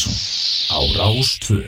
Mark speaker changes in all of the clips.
Speaker 1: Mattísson á Rástvö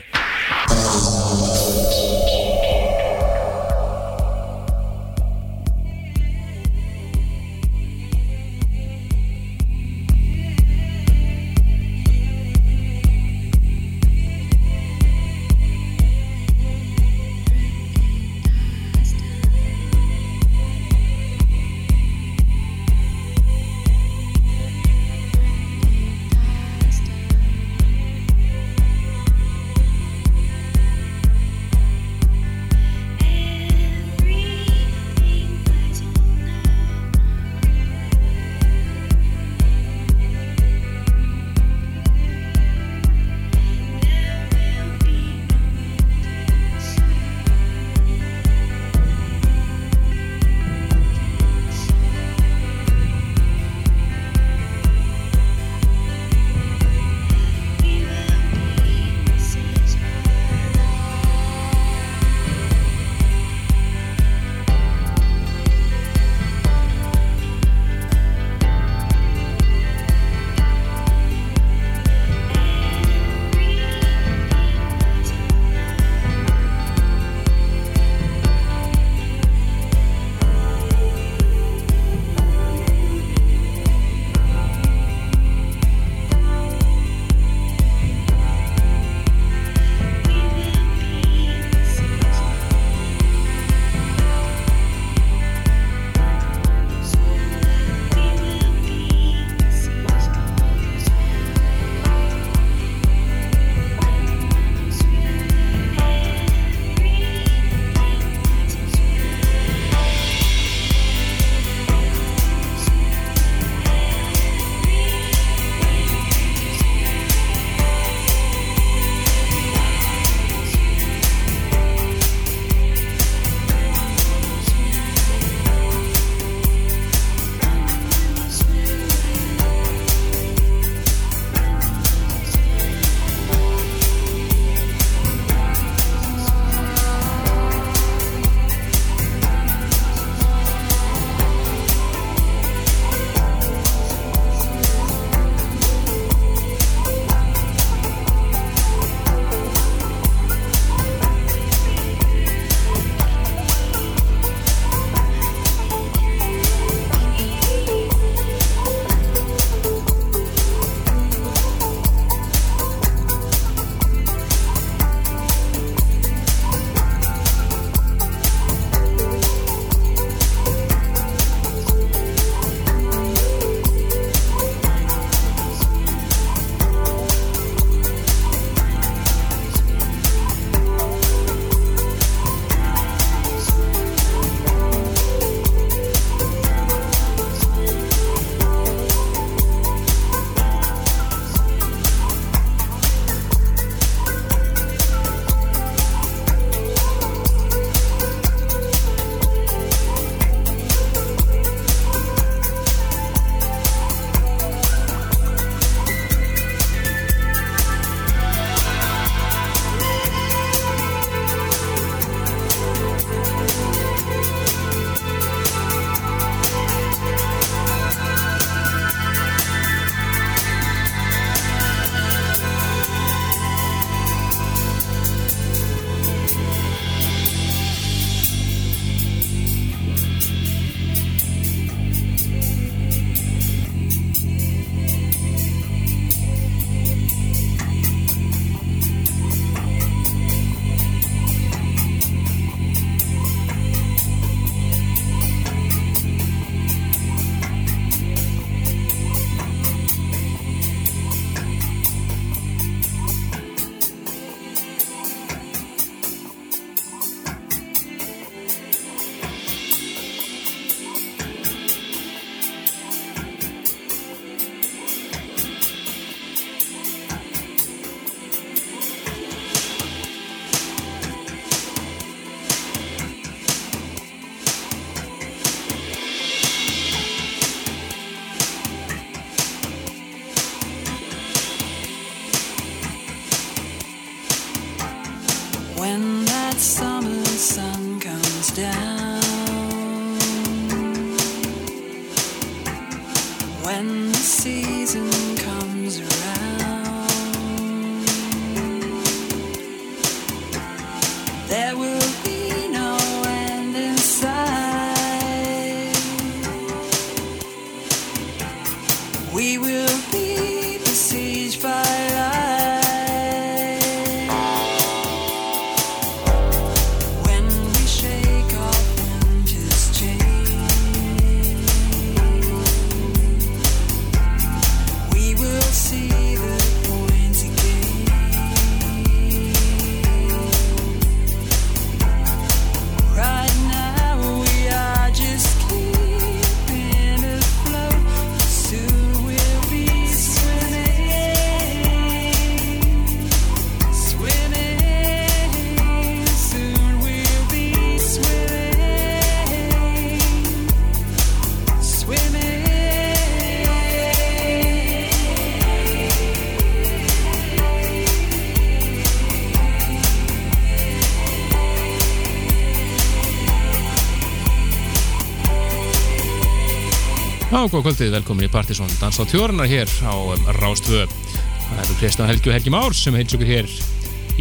Speaker 2: Já, góða kvöldið, velkomin í Partisón Dans á tjórnar hér á um, Rástvö Það eru Kristján Helgi og Helgi Már sem heils okkur hér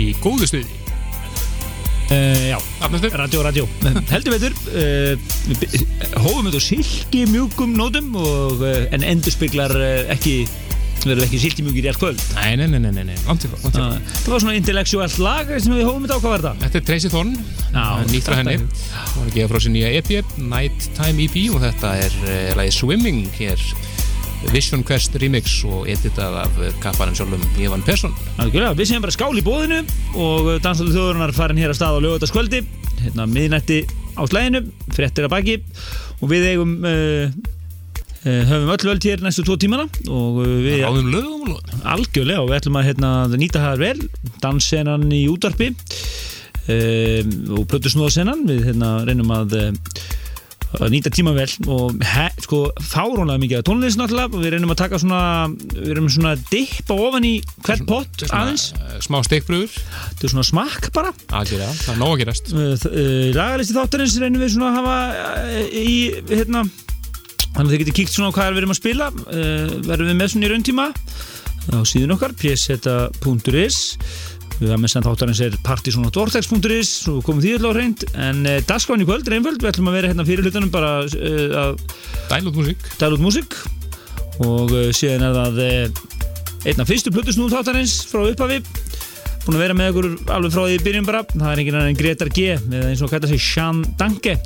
Speaker 2: í góðu stuði.
Speaker 1: Uh, já,
Speaker 2: Afnæstur
Speaker 1: radio, radio. Heldur veitur uh, hófum þetta á silki mjúkum nótum og, uh, en endurspeglar uh, ekki verður ekki silki mjúkir í allt kvöld.
Speaker 2: Nei, nei, nei, nei, nei, langt ykkur
Speaker 1: uh, það var svona intellektuált lag sem við hófum þetta á, hvað var þetta?
Speaker 2: Er Tracy Thorn,
Speaker 1: Já,
Speaker 2: nýtt frá henni. Hún er að gefa frá sér nýja EP, Nighttime EP og þetta er uh, lagi Swimming hér. Vision Quest remix og editað af uh, kappanum sjálfum Ivan Persson.
Speaker 1: Algjörlega, við séum bara skál í bóðinu og dansaðu þjóðurinnar farin hér að stað á lögutaskvöldi hérna miðnætti á slæðinu fréttir að baki. Og við eigum uh, höfum öll völd hér næstu tvo tímana og við
Speaker 2: Ráðum lögum
Speaker 1: algjörlega og við ætlum að hérna, nýta það vel danssenan í útvarpi um, og plötusnóðsenan við hérna, reynum að, eh, að nýta tíma vel og he, sko, fárónlega mikið tónlist náttúrulega. Og við reynum að taka svona við reynum svona að dippa ofan í hvert pott aðeins,
Speaker 2: uh, Smá steikbröður,
Speaker 1: þetta er svona smakk bara.
Speaker 2: Aðgerða, það er nóg að gerast.
Speaker 1: Uh, lagalisti þáttarins reynum við svona að hafa í hérna þannig að þið getur kíkt svona á hvað við erum að spila. Verðum við með svona í rauntíma? Á síðun okkar, pseta.is við með senda þáttarins er partysonatvortex.is og komum því á reynd en uh, dagskráin í kvöld er einföld, við ætlum að vera hérna fyrir hlutunum bara uh, að
Speaker 2: Dælút músík.
Speaker 1: dæla út músík. Og uh, síðan er það uh, einn af fyrstu plötusnúð þáttarins frá upphafi. Búin að vera með okkur alveg frá því í byrjun bara. Það er enginn annan en Gretar G eða eins og kallar sig Sean Danke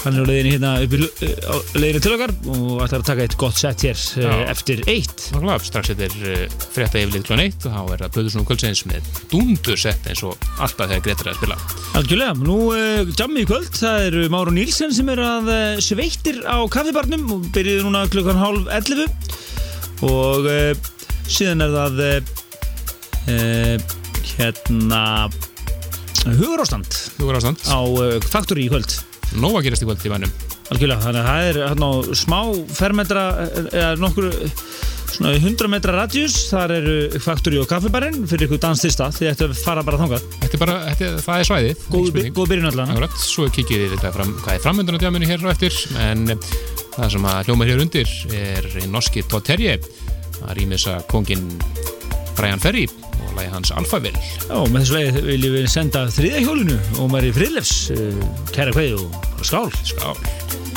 Speaker 1: hann er á leiðinni hérna upp í uh, á leiðinni til okkar og ætlar að taka eitt gott set hér uh, eftir eitt.
Speaker 2: Nákvæmlega, strax þetta er uh, frétta yfirleitt klón 1 og þá er það Plöðursson kvöldsins með dundur sett eins og alltaf þegar Gretar er að spila.
Speaker 1: Algjörlega, nú uh, jammi í kvöld það eru Máru Nílsen sem er að sveittir á kaffibarnum og byrjuði núna klukkan hálf 11 og síðan er það hérna hugurástand á Factory í kvöld
Speaker 2: nóg að gerast í kvöld í mannum
Speaker 1: Algjörlega, þannig að það er hérna á smá fermetra eða nokkur svona 100 metra radjus þar eru Factory og kaffibarinn fyrir ykkur danstista því að fara bara þangað.
Speaker 2: Þetta er bara, þetta, það er svæðið
Speaker 1: Góð, góð byrjun allan.
Speaker 2: Akkurat, svo kikið við þetta fram, hvað er framöndan á djáminu hér á eftir en það sem að hljómar hér undir er norski Todd Terje að rýmisa kongin Brian Ferry og lagi hans Alphaville
Speaker 1: Já, með þessu leið viljum við senda þriðja hjólinu og maður í friðlefs uh, kæra kveði og skál.
Speaker 2: Skál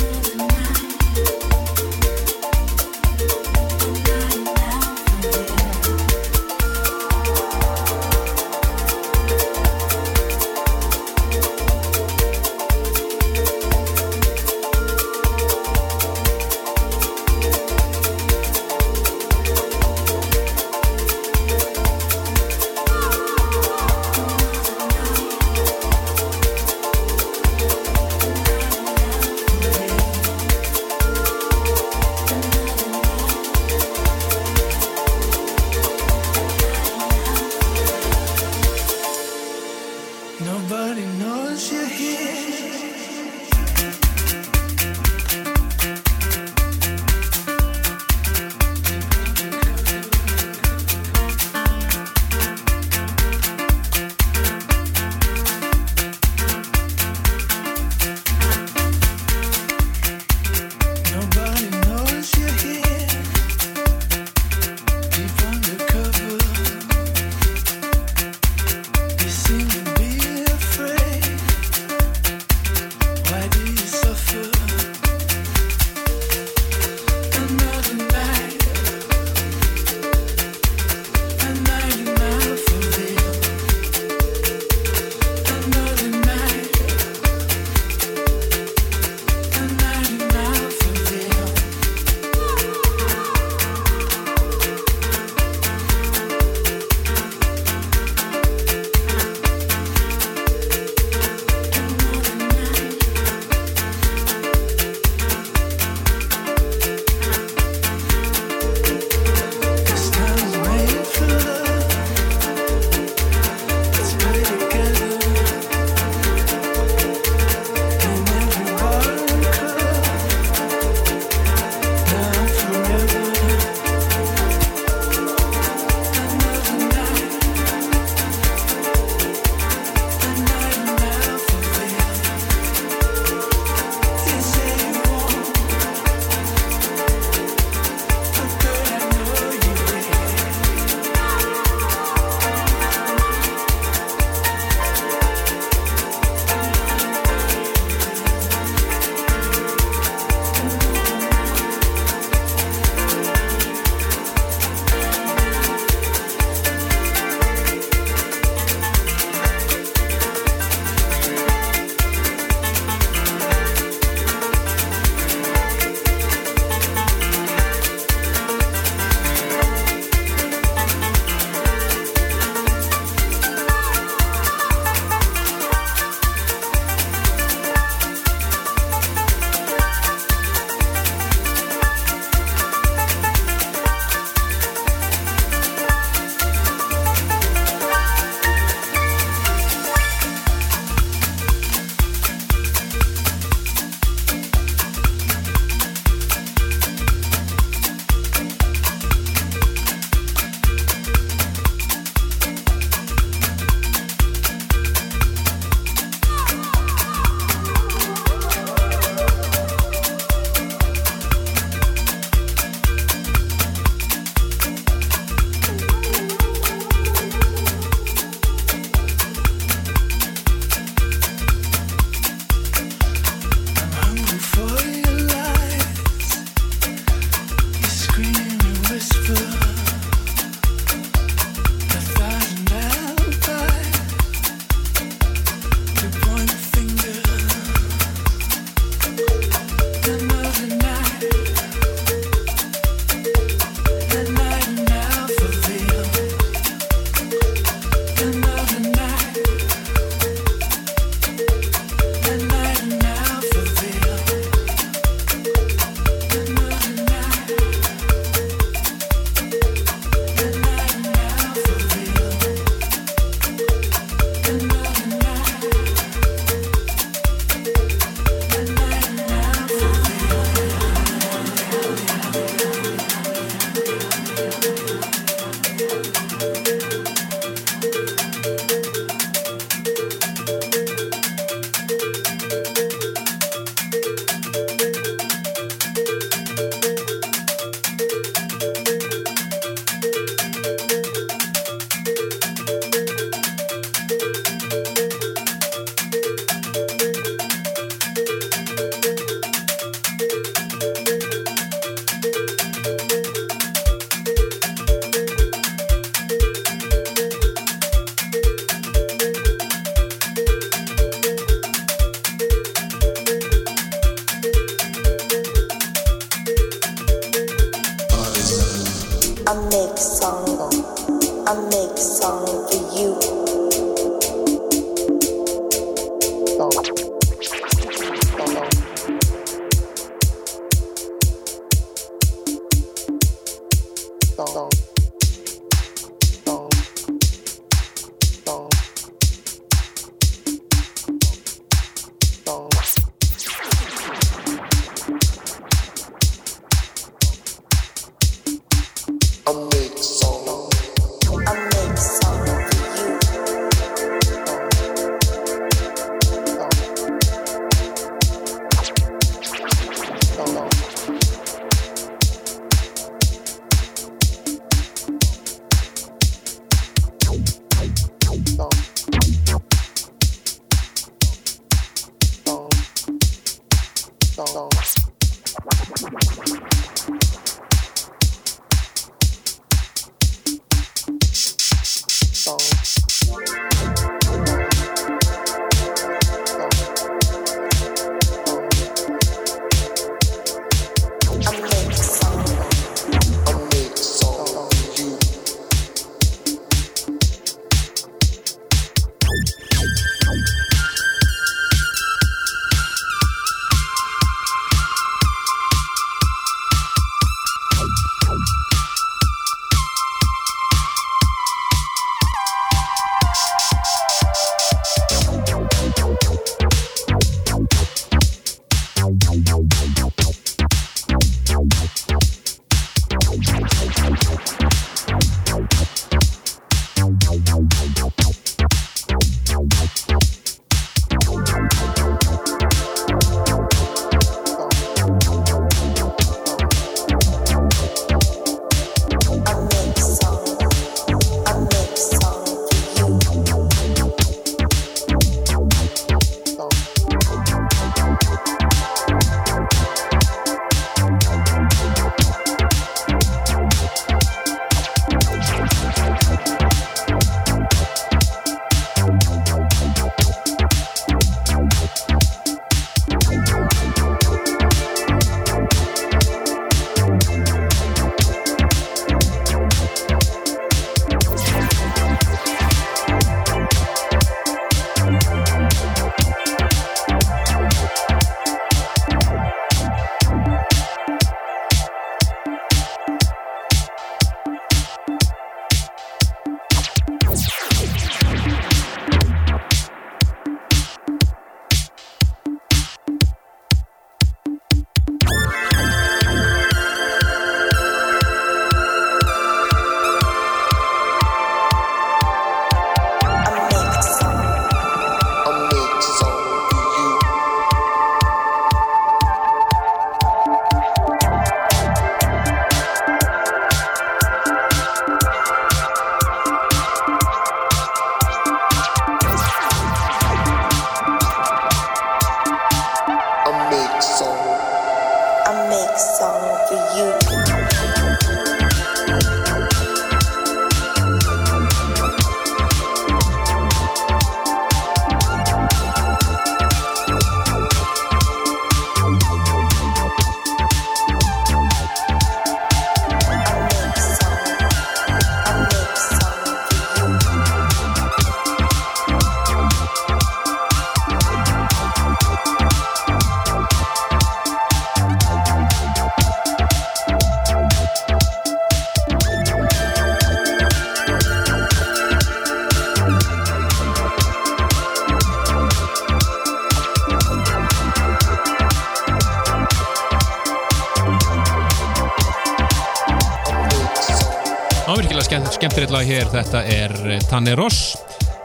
Speaker 2: skemmtilegt lag hér, þetta er eh, Tanne Ross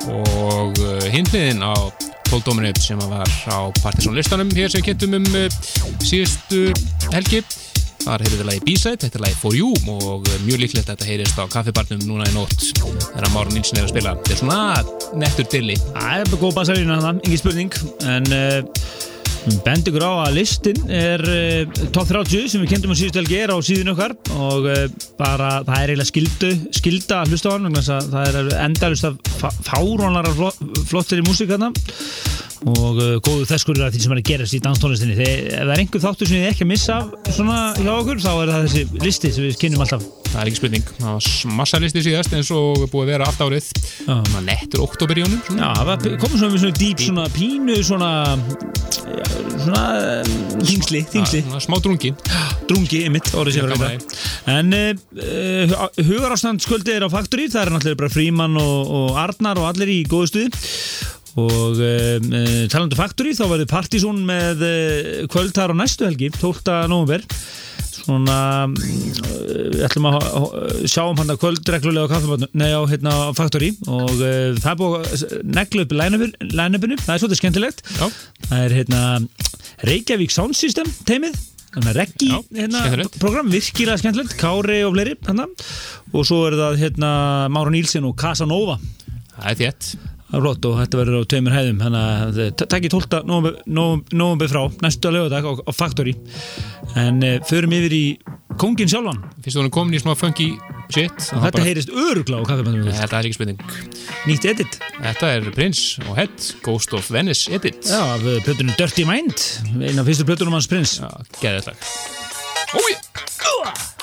Speaker 2: og eh, hindliðin á 12 dominut sem var á Partiðsson listanum hér sem kettum um eh, síðustu helgi. Þar heyrðum við lagi B-side, þetta er lagi For You og mjög líklegt að þetta heyrist á kaffibarnum núna í nótt þegar Máru Nilsson er að spila. Þetta er svona nettur dilli.
Speaker 1: Það er góð basarinn að það, engin spurning. En uh, Bend ykkur á að listin er uh, top 30 sem við kendum á síðustu helgi er á síðun okkar og uh, bara það er eiginlega skildu, skilda að hlusta á hann það er endalust af fárónlara flottir í músík hérna og uh, góðu þesskurir af því sem er að gerast í danstónlistinni. Þegar ef það er einhver þáttur sem þið ekki að missa svona hjá okkur þá er það þessi listi sem við kynum alltaf.
Speaker 2: Það er ekki spurning, það var massa listi síðast eins og búið að vera allt árið. Svona nettur oktober í honum svona.
Speaker 1: Já, það komum svona með svona dýp svona pínu svona já, svona um, þingsli, þingsli.
Speaker 2: Svona Smá drungi.
Speaker 1: Drungi ymitt orðið
Speaker 2: Gaman
Speaker 1: verður þetta en uh, uh, hugarástandskvöldi er á Faktori það er náttúrulega bara Fríman og, og Arnar og allir í góðu stuði og um, uh, talandu Faktori þá verður Partizón með uh, kvöld þar á næstu helgi 12. november svona við ætlum að sjá um hann að kvöld reglulega á kaffibotnu, nei á hérna á Faktori og uh, það er búið að negla upp line-upinu, það er svolítið skemmtilegt.
Speaker 2: Já,
Speaker 1: Það er hérna Reykjavík Sound System teimið Þannig að reggi hérna, program, virkilega skemmtilegt. Kári og fleiri hérna. og svo er það hérna Mára Nílsen og Casanova.
Speaker 2: Það er þétt
Speaker 1: flott og þetta verður á tveimur hæðum þannig að takk í 12. november frá næstu að lögadag á, á Factory. En uh, förum yfir í kongin sjálfan.
Speaker 2: Fyrst þú erum komin í smá funky shit
Speaker 1: og þetta
Speaker 2: bara-
Speaker 1: heyrist örugla á kaffebandum
Speaker 2: Þetta er ekki spurning.
Speaker 1: Nýtt edit.
Speaker 2: Þetta er Prince og Head Ghost of Venice Edit.
Speaker 1: Já, af uh, plötunum Dirty Mind eina af fyrstu plötunum hans prins
Speaker 2: Já, geðið lag. Ói!
Speaker 3: I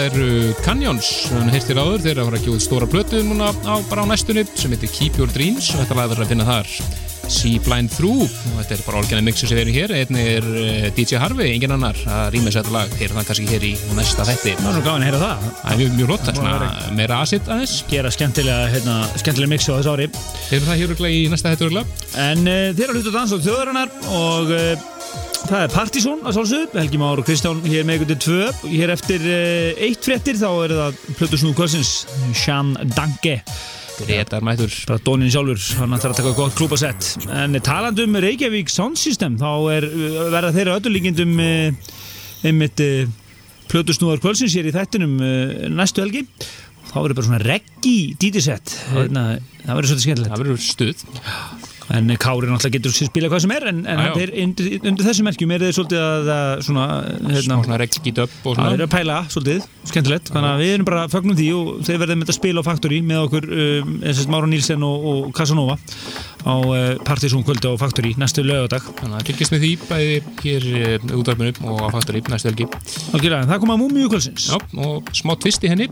Speaker 2: þetta er uh, Canyons hann heyrtir áður þeir eru að fara að út stóra plötu núna á, bara á næstunni sem heitir Keep Your Dreams og þetta lag verður að finna þar. See Blind Through og þetta er bara orginal mixu sem verður hér. Einnig er uh, DJ Harvey, engin annar að rýma þetta lag, heyra það kannski hér í næsta þætti.
Speaker 1: Það er svo gaman að heyra það.
Speaker 2: Það er mjög, mjög flott, það er
Speaker 1: Það
Speaker 2: svona meira acid aðeins.
Speaker 1: Gera skemmtilega, hérna, skemmtilega mixu á þessu ári.
Speaker 2: Heyrum það hér í næsta þætti
Speaker 1: það er Partizón að sálsög, Helgi Már og Kristján hér með ykkur til tvö. Hér eftir uh, eitt fréttir þá er það Plutusnúð Kvölsins, Sean Danke.
Speaker 2: Grétar mættur
Speaker 1: Bara Dónin sjálfur, hann ætlar að taka gott klúpasett. En uh, talandi um Reykjavík Sound System, þá er uh, verða þeirra öllulíkindum uh, einmitt uh, Plutusnúðar Kvölsins hér í þættinum uh, næstu helgi. Þá verður bara svona reggi dítisett. Hérna, það verður svolítið skemmtilegt.
Speaker 2: Það verður stuð
Speaker 1: En Kári náttúrulega getur spila hvað sem er en, en þeir, undir, undir þessu merkjum er þeir svolítið að að svona, hérna,
Speaker 2: svona regg skýt upp og
Speaker 1: það er
Speaker 2: svona
Speaker 1: að pæla svolítið, skemmtilegt. Þannig að við erum bara fögnum því og þeir verðum að spila á Factory með okkur um, Mára Nílsen og, og Casanova á uh, Partizón kvöldi á Factory næstu lögadag
Speaker 2: Þannig að fylgjast með því bæði hér uh, útvarpinu og á Faktori næstu helgi.
Speaker 1: Algjörlega, en það kom að múmiu kvöldsins.
Speaker 2: Já, og smá twist í henni.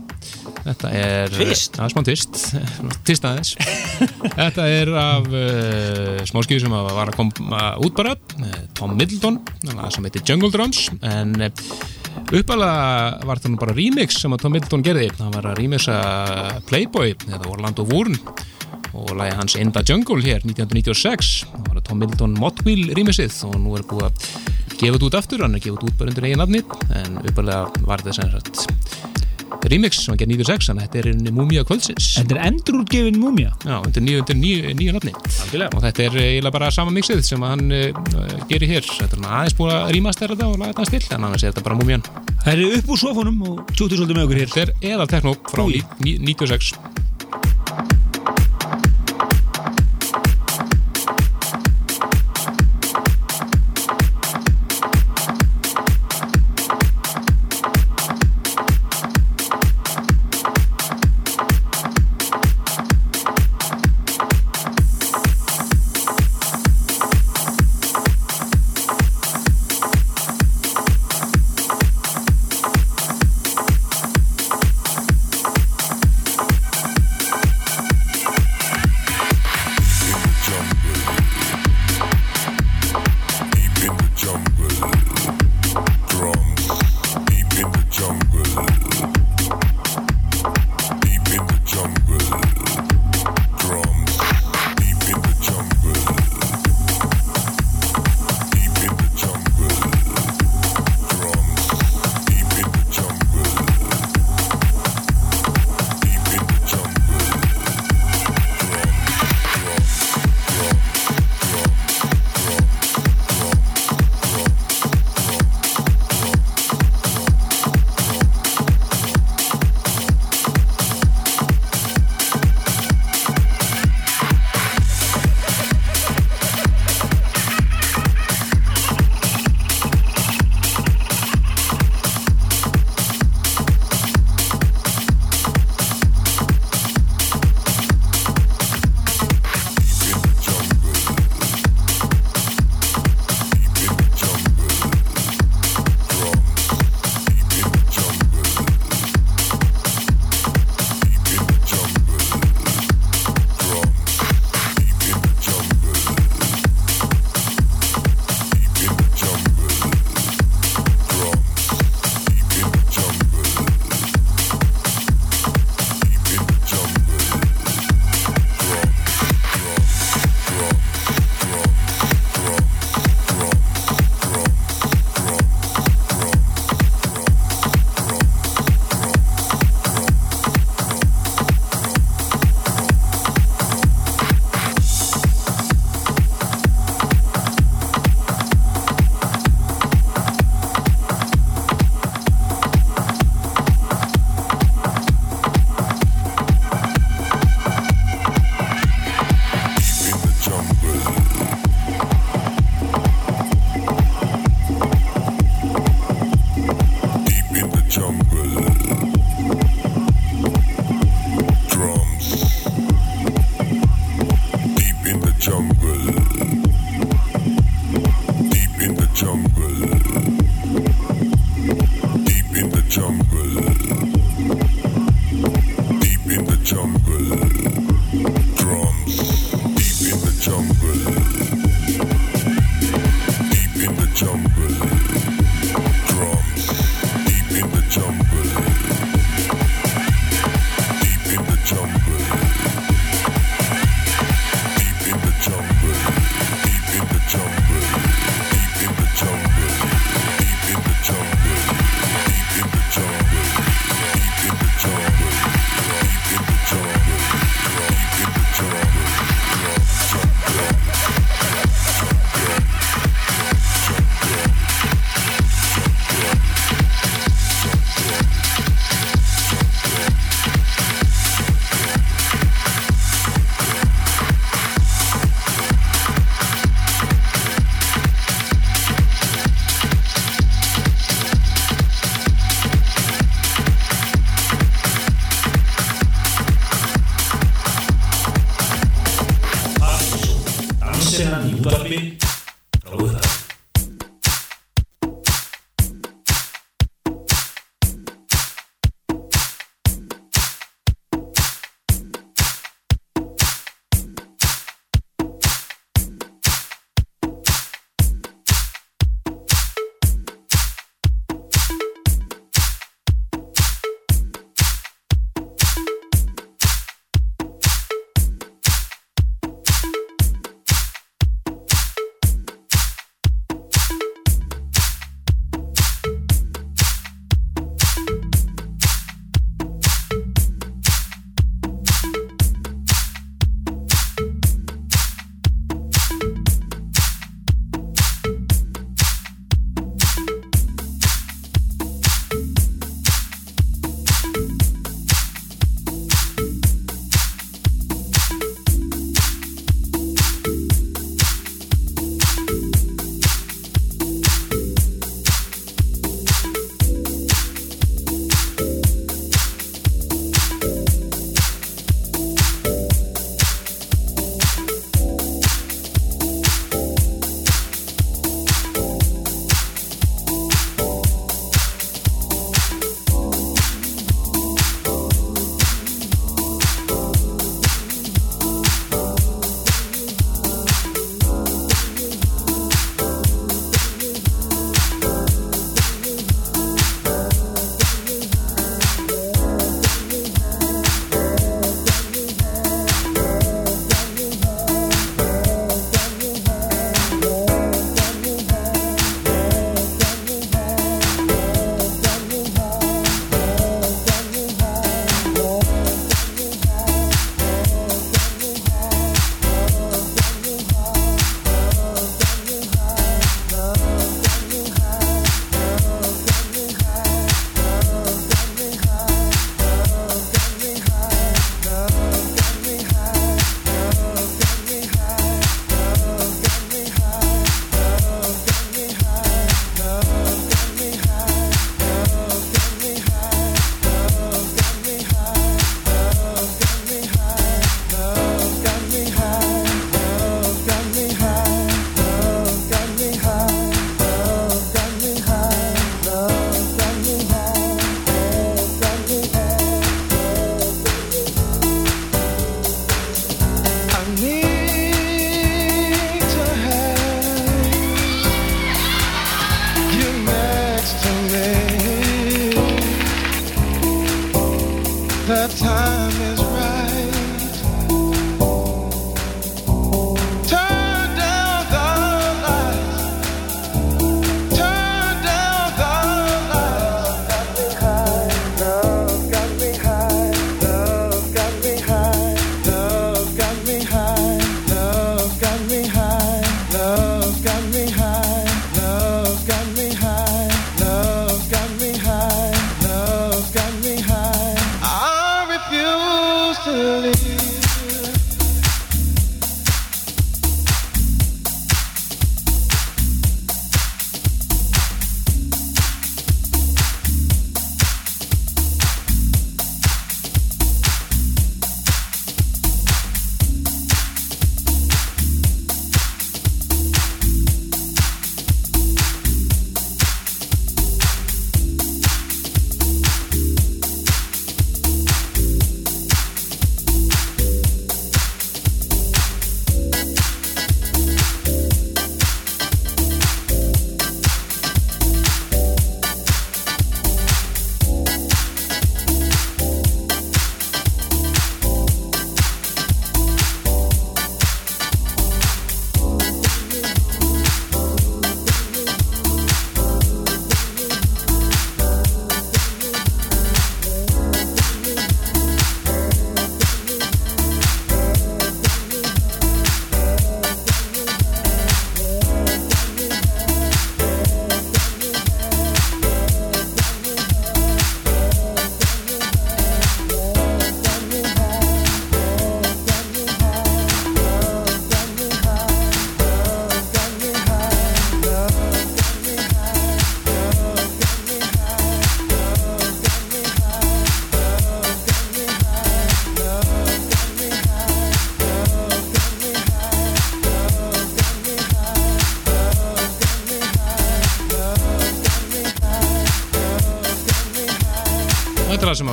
Speaker 2: Þetta er
Speaker 1: Twist?
Speaker 2: Já, smá twist. Twist aðeins. Þetta er af uh, smá skýðu sem að var að koma út bara uh, Tom Middleton sem heitir Jungle Drums. En uppalega var það nú bara remix sem að Tom Middleton gerði. Það var að remixa Playboy eða Orlando Warren og lægi hans Enda Jungle hér 1996 það var að Tom Middleton Mottwheel rýmisið og nú er búið að gefa þetta út aftur. Hann er gefað út bara undir eigin afni en uppalega var þetta sem sagt rýmix sem hann gerði 1996 þannig að þetta er einu múmia kvöldsins.
Speaker 1: Þetta er endurúrgefin múmia
Speaker 2: Já, undir nýju
Speaker 1: afni
Speaker 2: og þetta er eiginlega bara sama mixið sem hann uh, gerir hér. Þetta er aðeins búið að rýmast þér þetta og laga þetta still en annars er þetta bara múmian
Speaker 1: Það eru upp úr sofunum og tjóttu svolítið með okkur hér.
Speaker 2: Þetta er eðal tekno frá 1996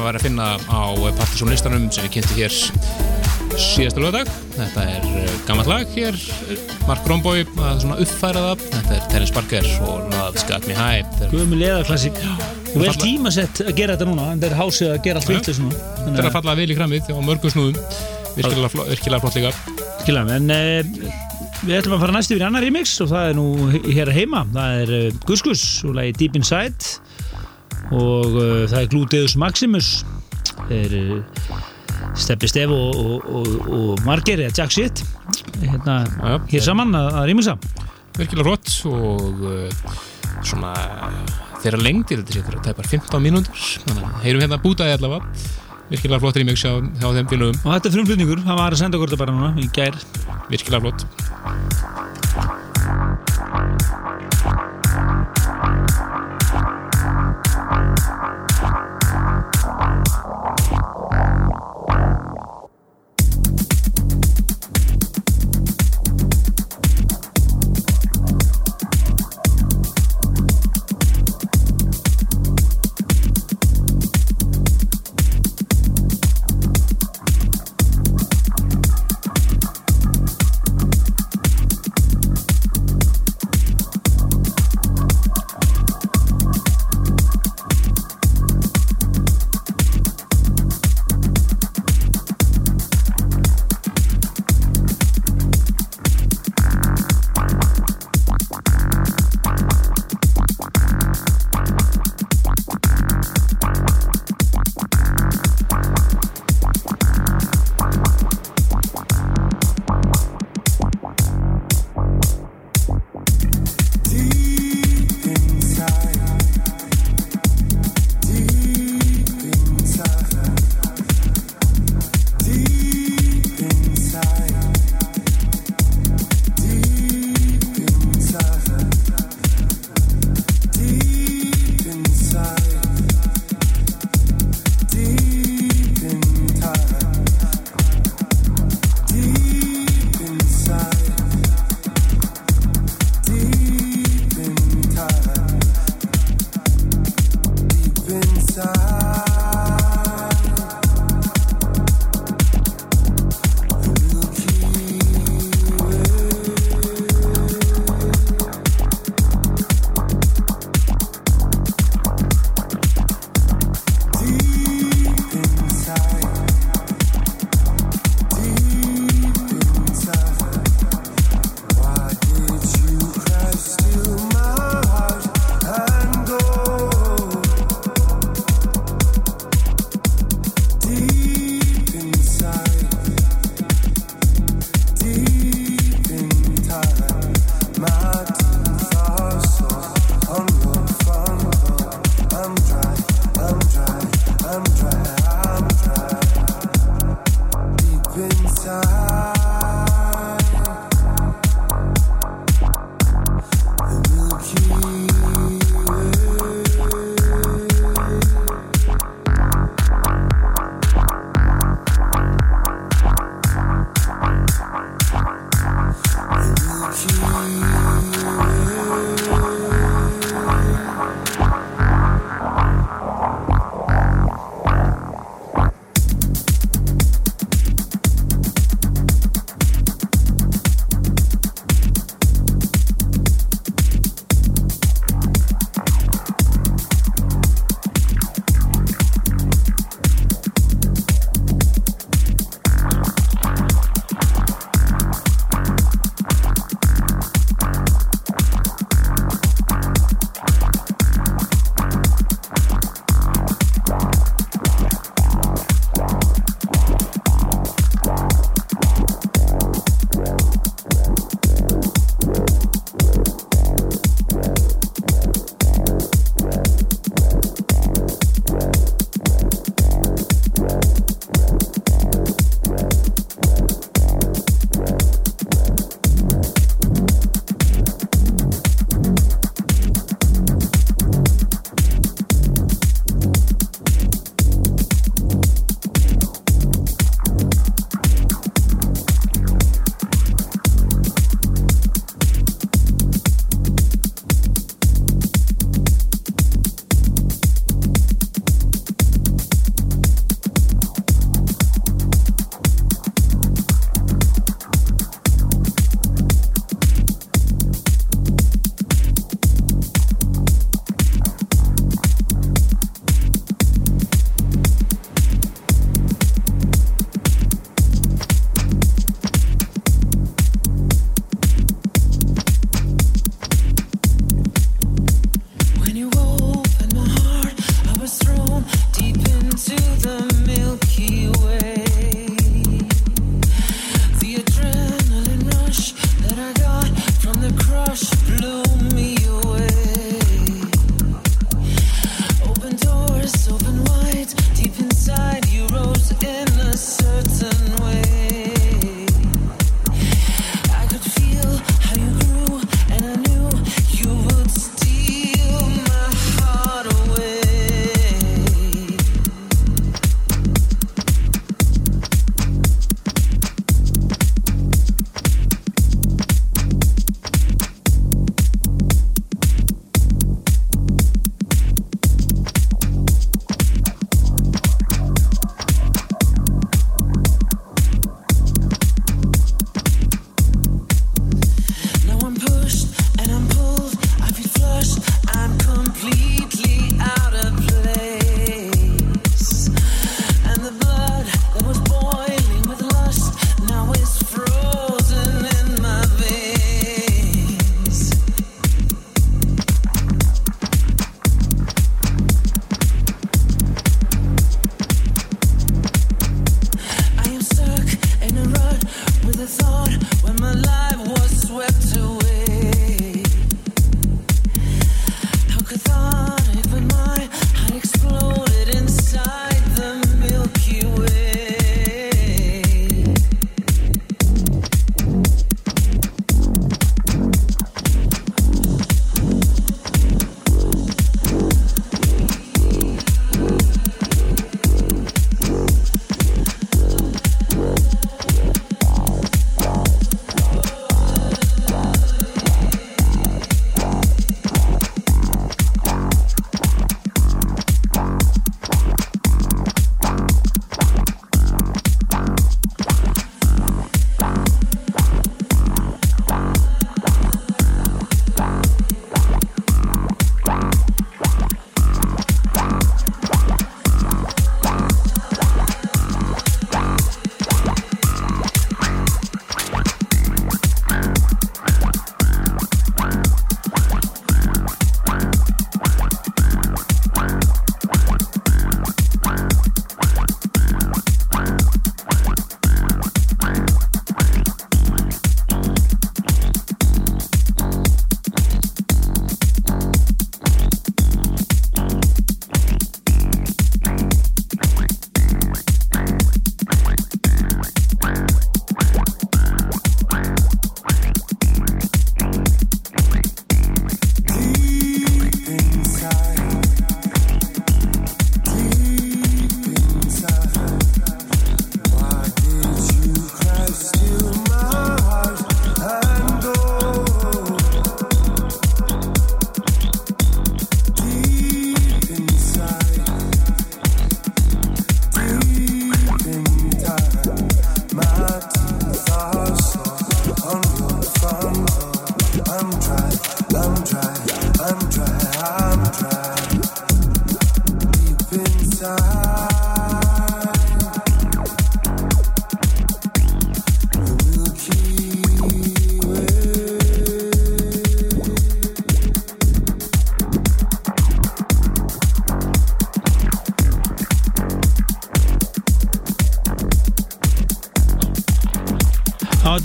Speaker 2: að vera að finna á Partiðsson listanum sem ég kynnti hér síðasta lögadag. Þetta er uh, gammalt lag hér, uh, Mark Romboy að svona uppfæra það. Þetta er Terence Parker og Love's Got Me High. Þetta
Speaker 1: Guðmur leðarklassik og vel tímasett að gera þetta núna en þetta er hásið að gera allt vitlis núna
Speaker 2: þetta er að falla vel í kramið á mörgum snúðum. Virkilega, flo- virkilega flott líka.
Speaker 1: mig en uh, við ætlum að fara næst yfir annar remix og það er nú hér heima það er uh, Gus Gus og lagi Deep Inside og uh, það er Gluteus Maximus það er uh, Steppi Stef og, og, og, og Marger eða Jack Shit hérna,
Speaker 2: Já, já.
Speaker 1: hér saman að, að remixa
Speaker 2: Virkilega flott og uh, svona þeirra lengdir þetta sé þeirra tæpar 15 mínútur. Þannig að heyrum hérna bútaði allavega. Virkilega flott remix hjá, hjá þeim félögum.
Speaker 1: og þetta er frumflutningur, hann var að senda okkur þetta bara núna í gær
Speaker 2: Virkilega flott.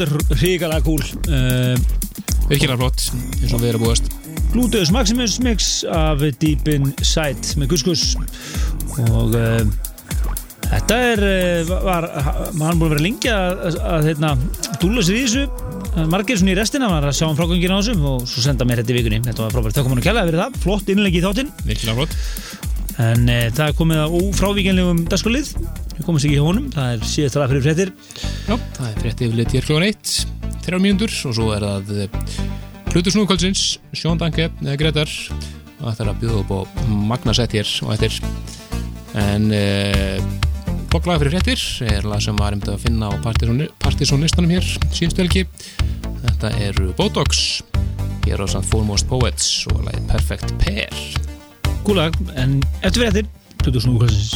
Speaker 4: Þetta er hrikalega cool. Uh,
Speaker 2: virkilega flott. Eins og við erum búast.
Speaker 4: Gluteus Maximus mix af Deep Inside með Guskus og uh, þetta er uh, var, hann búin að vera lengi að, að, að hérna, dúla sér í þessu. Margir svona í restina var að sjá um frágangina á þessum og svo senda mér þetta í vikunni. Þetta var frábært, það kom hann að kella fyrir það, flott innleggi í þáttinn.
Speaker 2: Virkilega flott.
Speaker 4: En uh, það er komið að ófrávíkjanlegum dagskolið, við komumst ekki í honum það er síðast ræð fyrir fréttir.
Speaker 2: Já, það er frétti yfirleitt hér klóðan eitt þrjár mínútur og svo er það Plutur Snúkvöldsins, Sjón Danke eða Gretar og það er að bjóða upp á magnasett hér og eftir. En uh, Boklaga fyrir fréttir er lag sem var að finna á partysónistanum hér síðustu helgi. Þetta eru Botox hér á samt Foremost Poets og lagið Perfect Pair.
Speaker 4: Gúlag, en eftir fréttir Plutus Núkvöldsins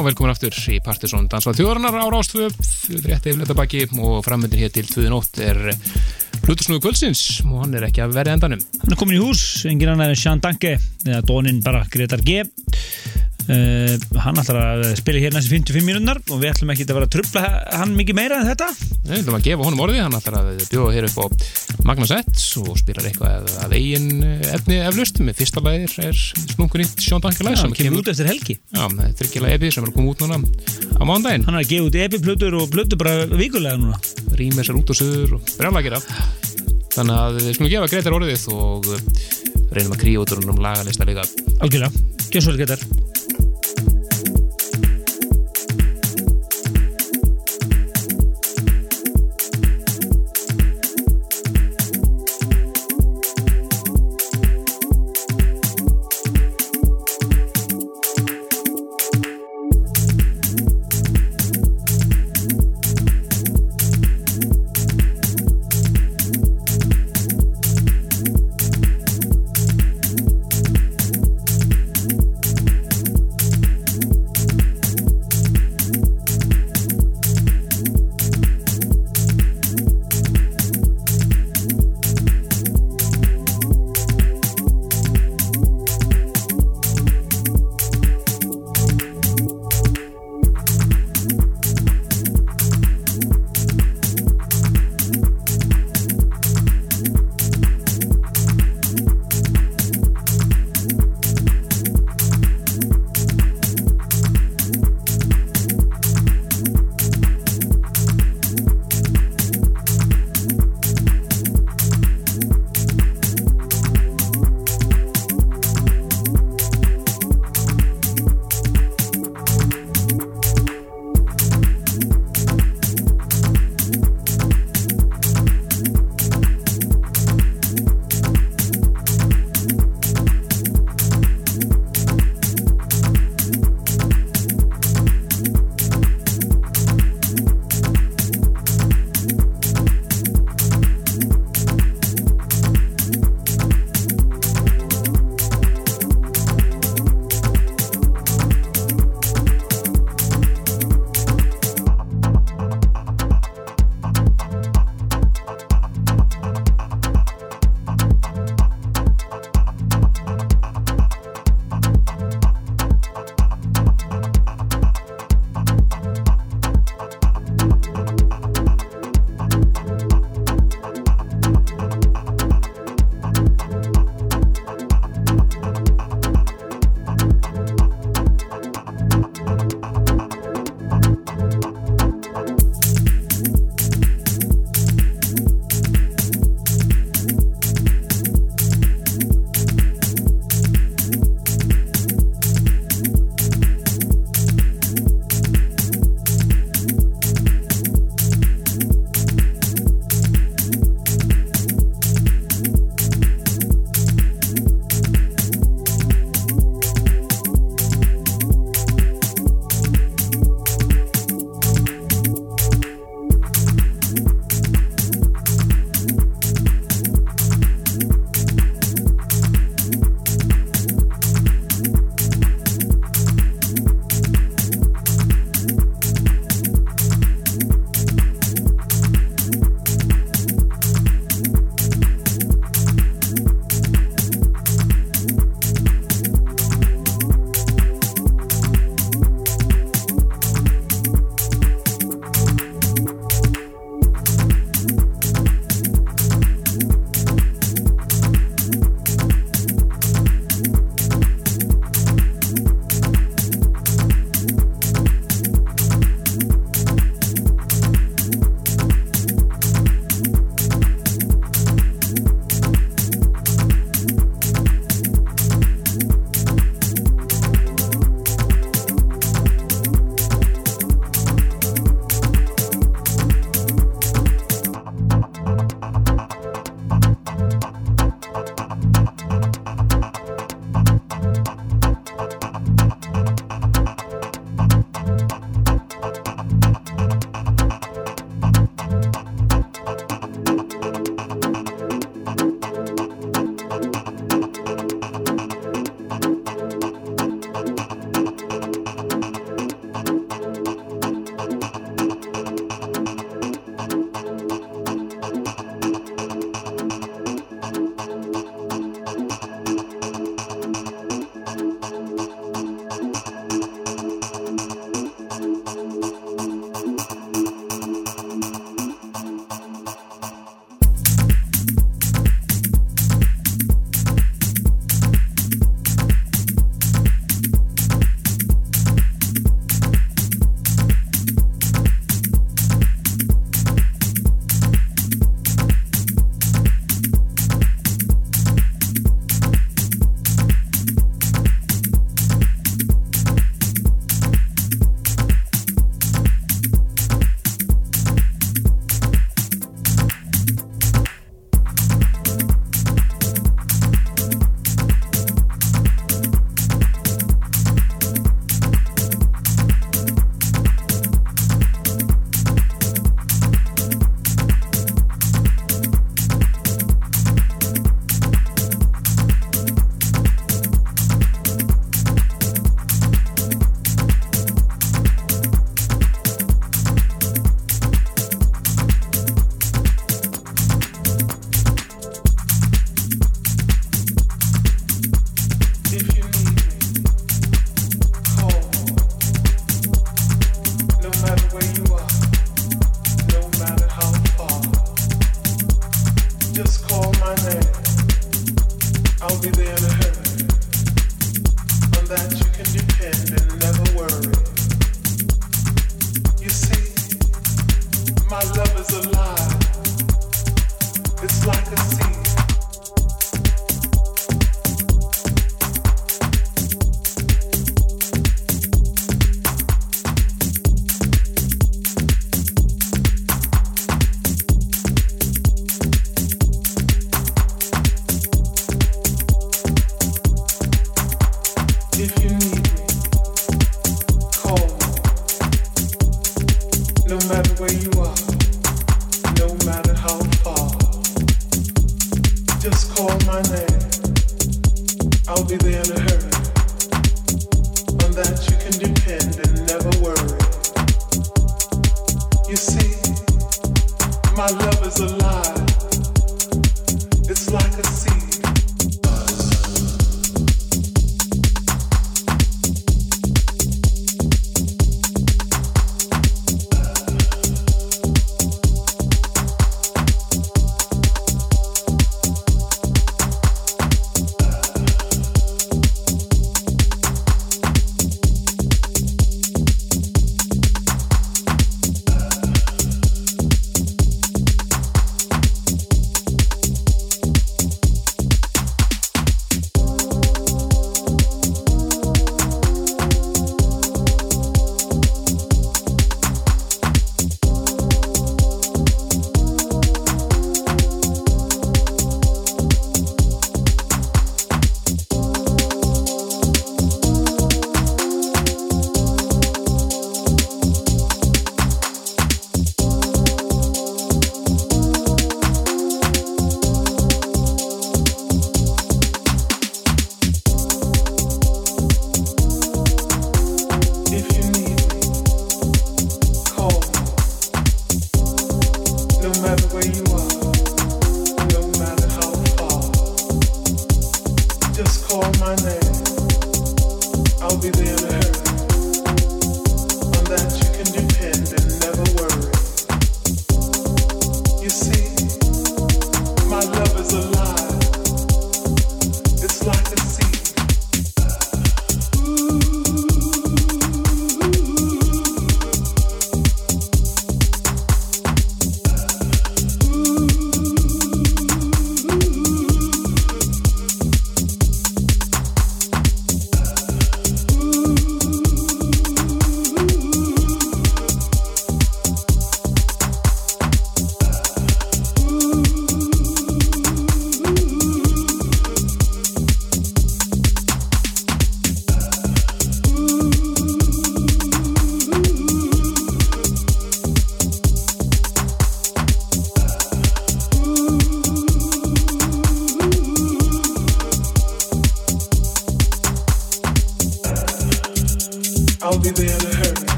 Speaker 2: Já, velkomin aftur í Partiðsson Dansvað þjóðarinnar á Rástvöf, frétti yfirleita baki og framöndin hér til 2008 er hlutusnúðu kvöldsins og hann er ekki að verða endanum.
Speaker 1: Hann er komin í hús, engin annar en Sean Danke eða Dónin bara Gretar G. Uh, hann ætlar að spila hér næstu 55 mínúnar og við ætlum ekki að vera að trubla hann mikið meira en þetta.
Speaker 2: Við ætlum að gefa honum orði, hann ætlar að bjóða hér upp á Magnasett og spilar eitthvað að eigin efni eflust með fyrsta lagir er snungun nýtt Sjón Dankelæg sem
Speaker 1: kemur út eftir helgi
Speaker 2: Já, það er þryggjilega epi sem er að koma út núna á mándaginn.
Speaker 1: hann er að gefa út epi-plötur og plötur bara vikulega núna
Speaker 2: Rýmir sér út og suður og brjála að gera. Þannig að við skulum gefa Gretar orðið og uh, reynum að kríja út úr húnum lagalista líka.
Speaker 1: algjörlega, gjör svo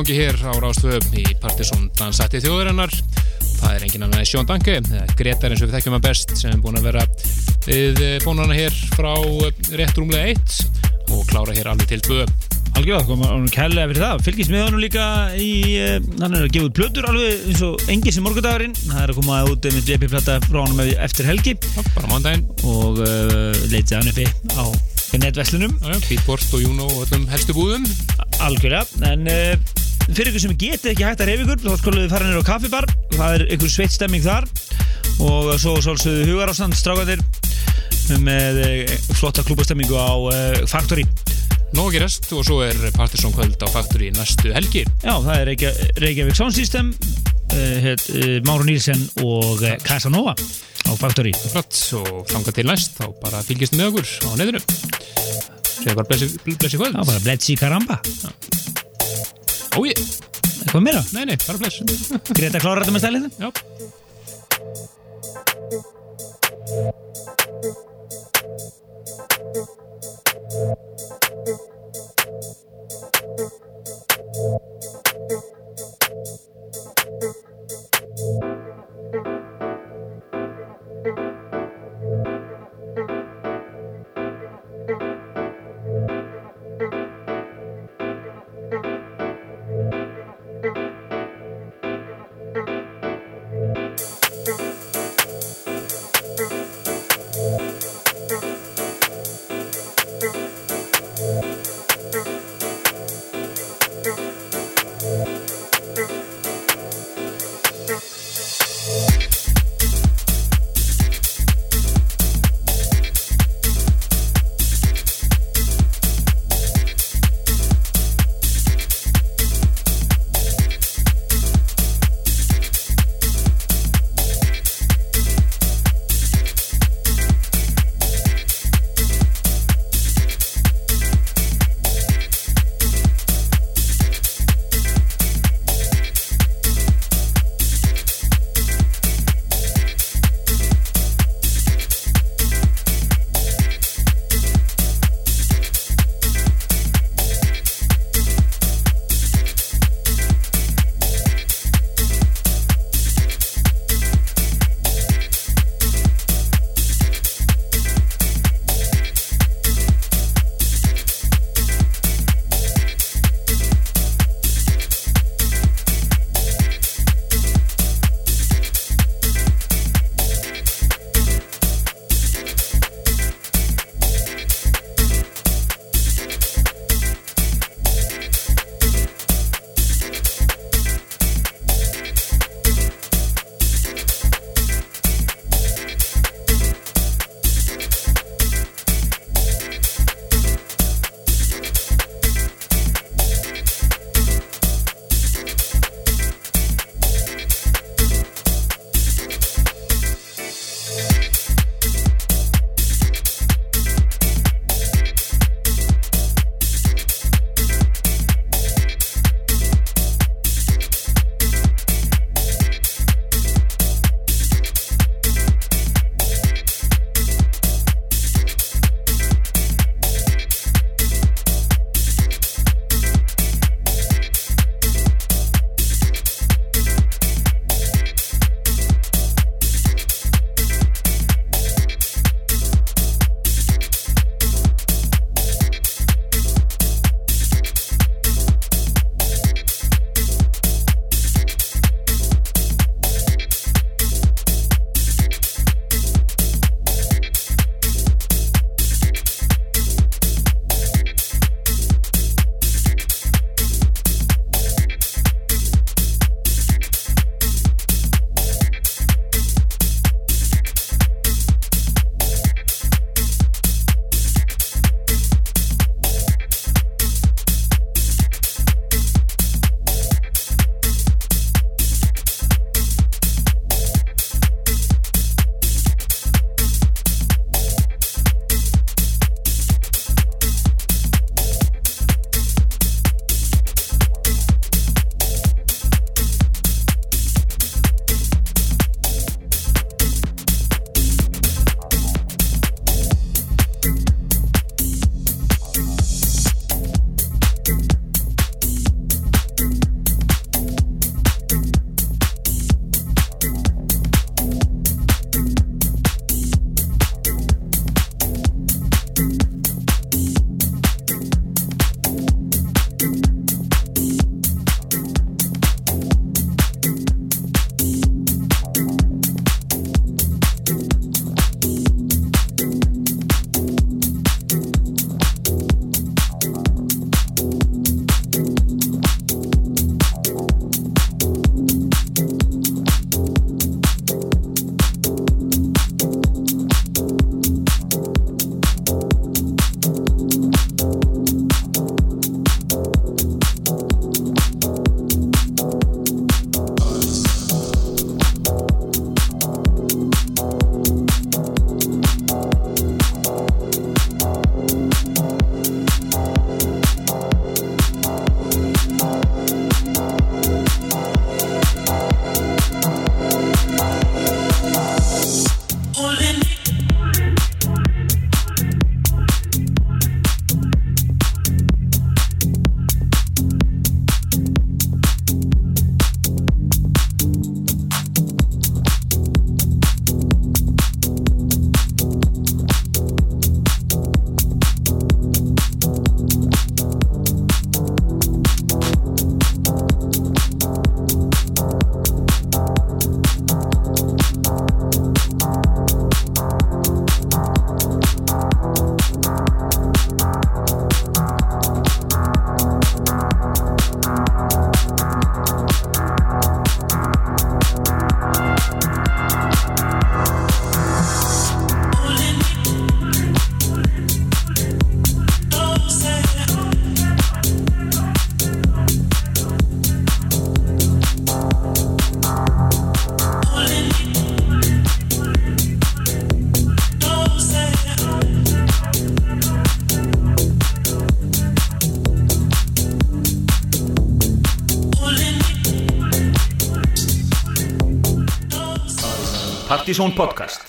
Speaker 2: gangi hér á Rástvöf í Partiðsson dansætti þjóðurinnar það er engin annan en Sjón Danke Gretar eins og við þekkjum að best sem er búin að vera við bónana hér frá eh, rétt rúmlega 1 og klára hér alveg til 2
Speaker 1: Algjörða, koma hann kærlega fyrir það. Fylgist með honum líka í uh, Hann er að gefa út plötur alveg eins og engis í morgundagurinn. Það er að koma út með JP-plata frá honum eftir helgi.
Speaker 2: Já, bara mándaginn.
Speaker 1: Og uh, leitið hann uppi á netverslunum.
Speaker 2: Beatport og Juno og öllum helstu búðum.
Speaker 1: Algjörlega, en uh, fyrir ykkur sem getið ekki hægt að reyfa ykkur þá skulum við fara nýra á kaffibar. Það er ykkur sveitt stemming þar. Og svo svolsögðu hugar ástand strákandir með uh, flotta klúbastemmingu á uh, Factory.
Speaker 2: Nóg að gerast og svo er Partiðsson kvöld á Factory næstu helgi.
Speaker 1: Já, það er Reykja, Reykjavík Sound System uh, uh, Máru Nílsen og Casanova á Factory.
Speaker 2: Flott, og þanga til næst þá bara fylgist með okkur á neðinu bara blessi, blessi kvöld.
Speaker 1: Já, bara Bletsi Karamba
Speaker 2: Ói,
Speaker 1: Eitthvað meira?
Speaker 2: nei nei, bara bless
Speaker 1: Greta klára þetta með stælið?
Speaker 2: Já
Speaker 1: Partizón podcast